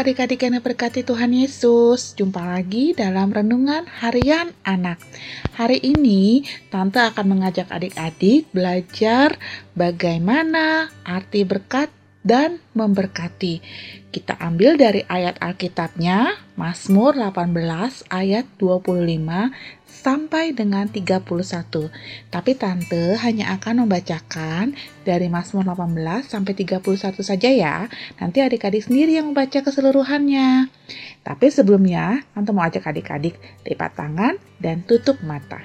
adik-adik yang diberkati Tuhan Yesus, jumpa lagi dalam Renungan Harian Anak. Hari ini Tante akan mengajak adik-adik belajar bagaimana arti berkat dan memberkati. Kita ambil dari ayat Alkitabnya, Mazmur 18 ayat 25 sampai dengan 31. Tapi tante hanya akan membacakan dari Mazmur 18 sampai 31 saja ya. Nanti adik-adik sendiri yang membaca keseluruhannya. Tapi sebelumnya, tante mau ajak adik-adik lipat tangan dan tutup mata.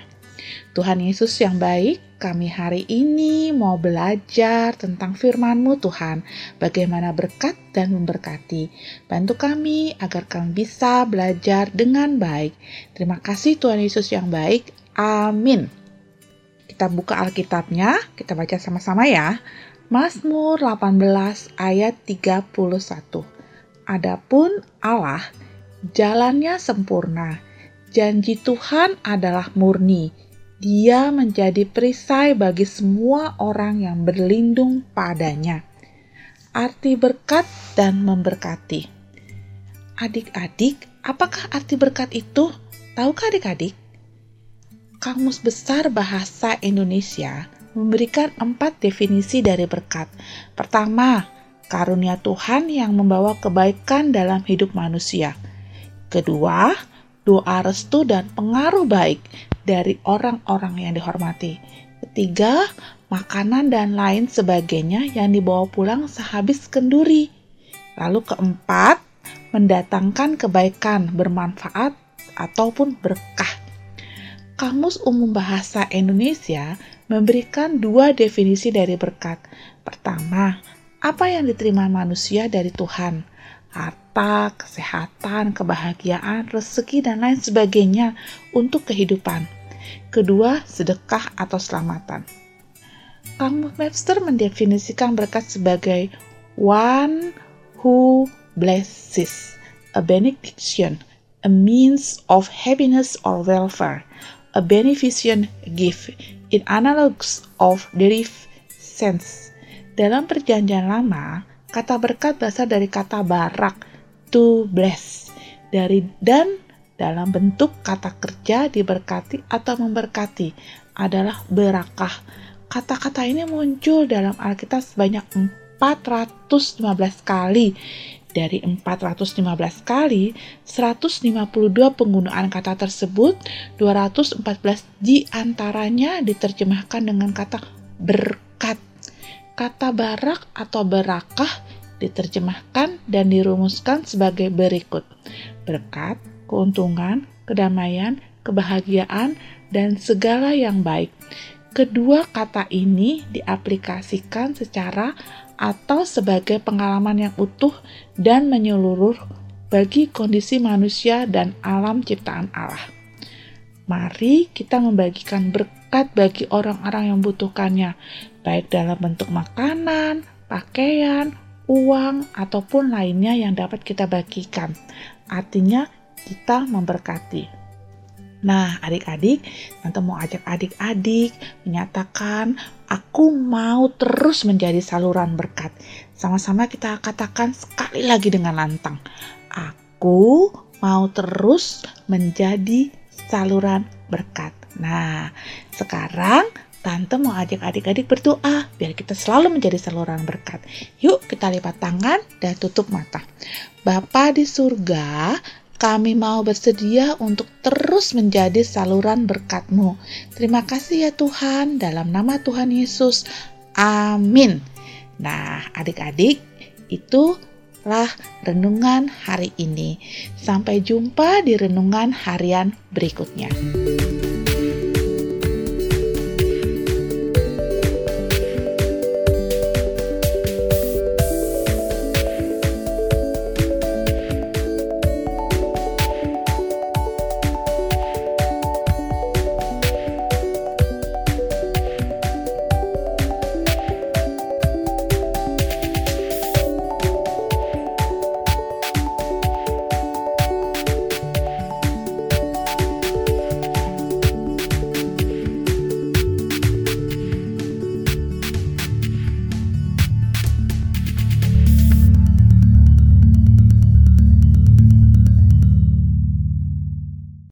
Tuhan Yesus yang baik, kami hari ini mau belajar tentang firman-Mu Tuhan, bagaimana berkat dan memberkati. Bantu kami agar kami bisa belajar dengan baik. Terima kasih Tuhan Yesus yang baik. Amin. Kita buka Alkitabnya, kita baca sama-sama ya. Mazmur 18 ayat 31. Adapun Allah, jalannya sempurna. Janji Tuhan adalah murni dia menjadi perisai bagi semua orang yang berlindung padanya. Arti berkat dan memberkati. Adik-adik, apakah arti berkat itu? Tahukah adik-adik? Kamus Besar Bahasa Indonesia memberikan empat definisi dari berkat. Pertama, karunia Tuhan yang membawa kebaikan dalam hidup manusia. Kedua, doa restu dan pengaruh baik dari orang-orang yang dihormati. Ketiga, makanan dan lain sebagainya yang dibawa pulang sehabis kenduri. Lalu keempat, mendatangkan kebaikan, bermanfaat, ataupun berkah. Kamus Umum Bahasa Indonesia memberikan dua definisi dari berkat. Pertama, apa yang diterima manusia dari Tuhan harta, kesehatan, kebahagiaan, rezeki, dan lain sebagainya untuk kehidupan. Kedua, sedekah atau selamatan. Kamus Webster mendefinisikan berkat sebagai one who blesses, a benediction, a means of happiness or welfare, a beneficent gift, in analogs of derived sense. Dalam perjanjian lama, Kata berkat berasal dari kata barak, to bless, dari dan dalam bentuk kata kerja diberkati atau memberkati adalah berakah. Kata-kata ini muncul dalam Alkitab sebanyak 415 kali. Dari 415 kali, 152 penggunaan kata tersebut, 214 di antaranya diterjemahkan dengan kata berkat. Kata barak atau berakah diterjemahkan dan dirumuskan sebagai berikut. Berkat, keuntungan, kedamaian, kebahagiaan, dan segala yang baik. Kedua kata ini diaplikasikan secara atau sebagai pengalaman yang utuh dan menyeluruh bagi kondisi manusia dan alam ciptaan Allah. Mari kita membagikan berkat bagi orang-orang yang membutuhkannya, baik dalam bentuk makanan, pakaian, uang, ataupun lainnya yang dapat kita bagikan. Artinya, kita memberkati. Nah, adik-adik, Tante mau ajak adik-adik menyatakan, aku mau terus menjadi saluran berkat. Sama-sama kita katakan sekali lagi dengan lantang. Aku mau terus menjadi saluran berkat. Nah, sekarang Tante mau ajak adik-adik berdoa biar kita selalu menjadi saluran berkat. Yuk kita lipat tangan dan tutup mata. Bapa di surga, kami mau bersedia untuk terus menjadi saluran berkat-Mu. Terima kasih ya Tuhan, dalam nama Tuhan Yesus. Amin. Nah, adik-adik, itulah renungan hari ini. Sampai jumpa di renungan harian berikutnya.